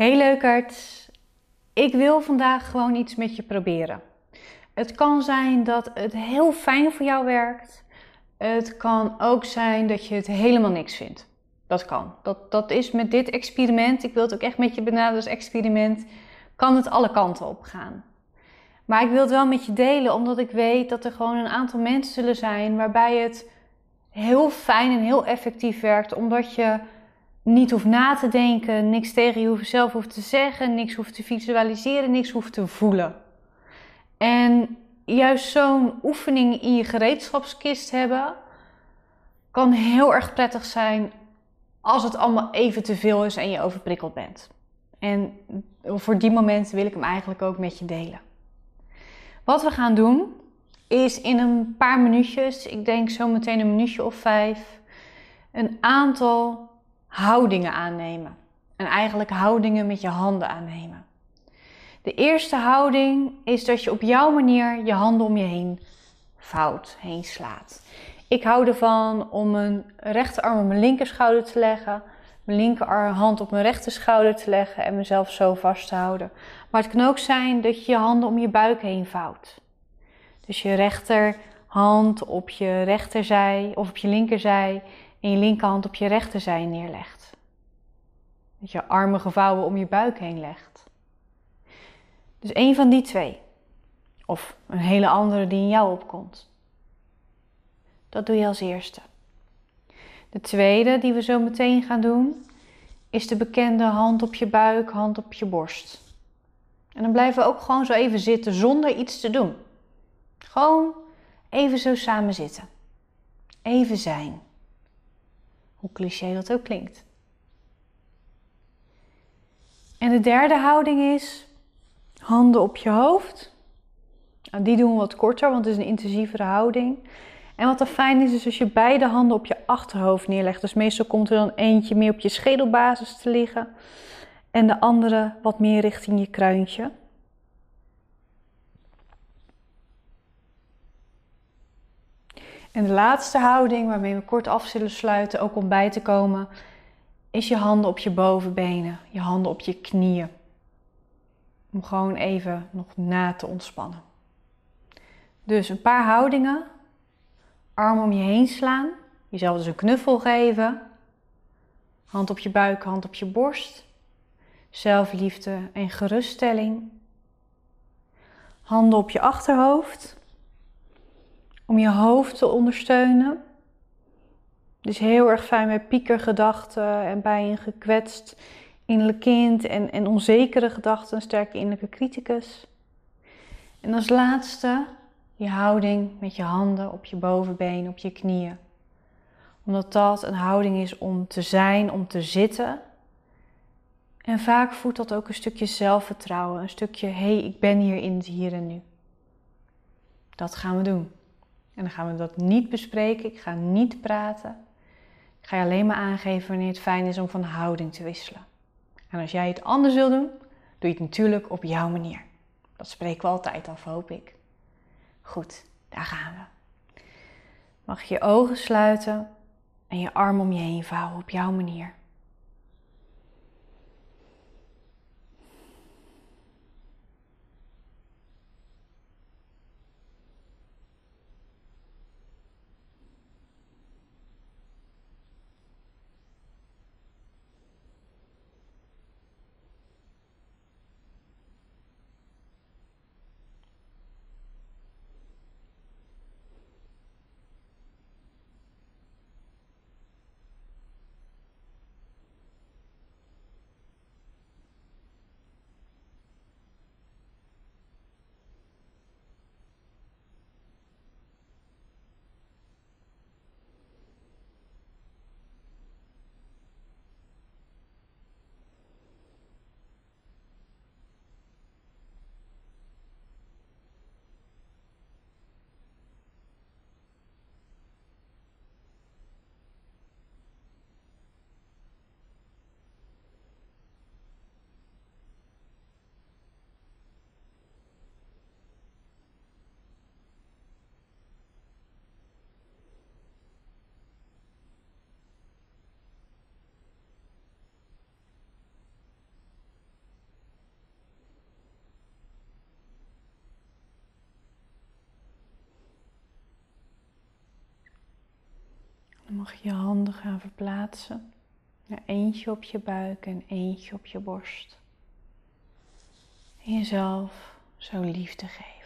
Hey leukert, ik wil vandaag gewoon iets met je proberen. Het kan zijn dat het heel fijn voor jou werkt. Het kan ook zijn dat je het helemaal niks vindt. Dat kan. Dat, dat is met dit experiment, ik wil het ook echt met je benaderen als experiment, kan het alle kanten op gaan. Maar ik wil het wel met je delen, omdat ik weet dat er gewoon een aantal mensen zullen zijn waarbij het heel fijn en heel effectief werkt, omdat je niet hoeft na te denken, niks tegen jezelf hoeft te zeggen, niks hoeft te visualiseren, niks hoeft te voelen. En juist zo'n oefening in je gereedschapskist hebben kan heel erg prettig zijn als het allemaal even te veel is en je overprikkeld bent. En voor die momenten wil ik hem eigenlijk ook met je delen. Wat we gaan doen is in een paar minuutjes, ik denk zo meteen een minuutje of vijf, een aantal houdingen aannemen. En eigenlijk houdingen met je handen aannemen. De eerste houding is dat je op jouw manier je handen om je heen vouwt, heen slaat. Ik hou ervan om mijn rechterarm op mijn linkerschouder te leggen, mijn linkerhand op mijn rechterschouder te leggen en mezelf zo vast te houden. Maar het kan ook zijn dat je je handen om je buik heen vouwt. Dus je rechterhand op je rechterzij of op je linkerzij en je linkerhand op je rechterzij neerlegt. Dat je armen gevouwen om je buik heen legt. Dus één van die twee. Of een hele andere die in jou opkomt. Dat doe je als eerste. De tweede die we zo meteen gaan doen, is de bekende hand op je buik, hand op je borst. En dan blijven we ook gewoon zo even zitten zonder iets te doen. Gewoon even zo samen zitten. Even zijn. Hoe cliché dat ook klinkt. En de derde houding is handen op je hoofd. Nou, die doen we wat korter, want het is een intensievere houding. En wat er fijn is, is als je beide handen op je achterhoofd neerlegt. Dus meestal komt er dan eentje meer op je schedelbasis te liggen. En de andere wat meer richting je kruintje. En de laatste houding waarmee we kort af zullen sluiten, ook om bij te komen, is je handen op je bovenbenen, je handen op je knieën. Om gewoon even nog na te ontspannen. Dus een paar houdingen. Arm om je heen slaan. Jezelf dus een knuffel geven. Hand op je buik, hand op je borst. Zelfliefde en geruststelling. Handen op je achterhoofd om je hoofd te ondersteunen. Dus heel erg fijn bij piekergedachten en bij een gekwetst innerlijk kind en, en onzekere gedachten, een sterke innerlijke criticus. En als laatste je houding met je handen op je bovenbeen, op je knieën. Omdat dat een houding is om te zijn, om te zitten. En vaak voedt dat ook een stukje zelfvertrouwen, een stukje hé, hey, ik ben hier in het hier en nu. Dat gaan we doen. En dan gaan we dat niet bespreken. Ik ga niet praten. Ik ga je alleen maar aangeven wanneer het fijn is om van houding te wisselen. En als jij het anders wil doen, doe je het natuurlijk op jouw manier. Dat spreken we altijd af, hoop ik. Goed, daar gaan we. Mag je je ogen sluiten en je arm om je heen vouwen op jouw manier. Mag je handen gaan verplaatsen. eentje op je buik en eentje op je borst. En jezelf zo liefde geven.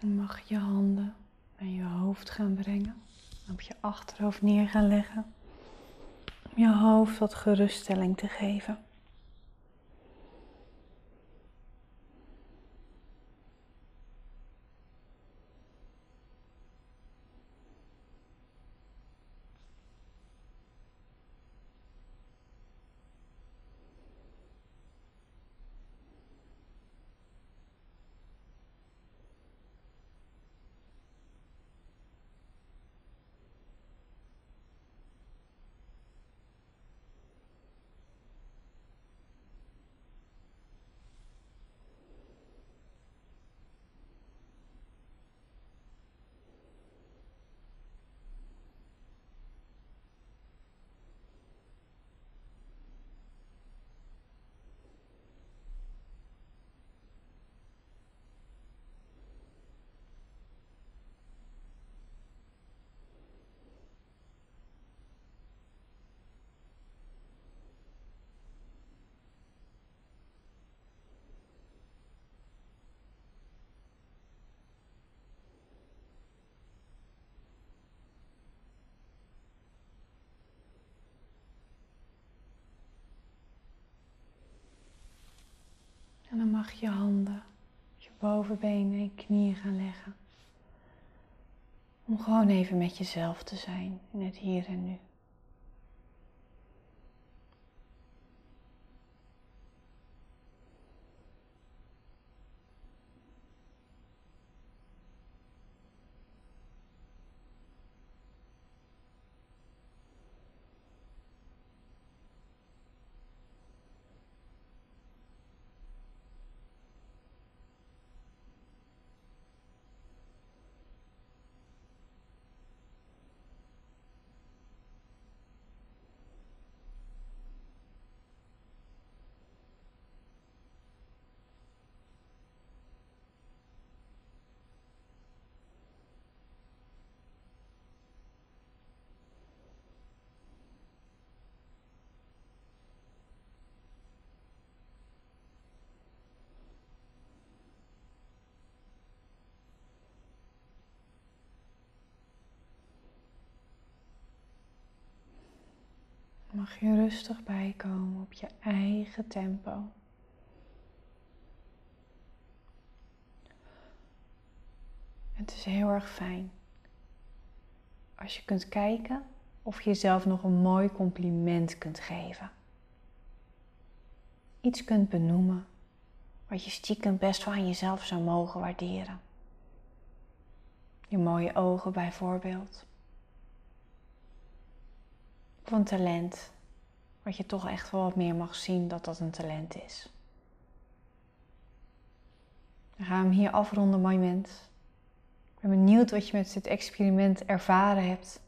Je mag je handen naar je hoofd gaan brengen. Op je achterhoofd neer gaan leggen. Om je hoofd wat geruststelling te geven. En dan je handen je bovenbenen en knieën gaan leggen. Om gewoon even met jezelf te zijn in het hier en nu. Mag je rustig bijkomen op je eigen tempo. Het is heel erg fijn als je kunt kijken of je jezelf nog een mooi compliment kunt geven. Iets kunt benoemen wat je stiekem best wel aan jezelf zou mogen waarderen. Je mooie ogen bijvoorbeeld een talent. Wat je toch echt wel wat meer mag zien dat dat een talent is. Dan gaan we hem hier afronden, mooi mens. Ik ben benieuwd wat je met dit experiment ervaren hebt.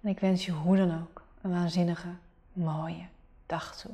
En ik wens je hoe dan ook een waanzinnige, mooie dag toe.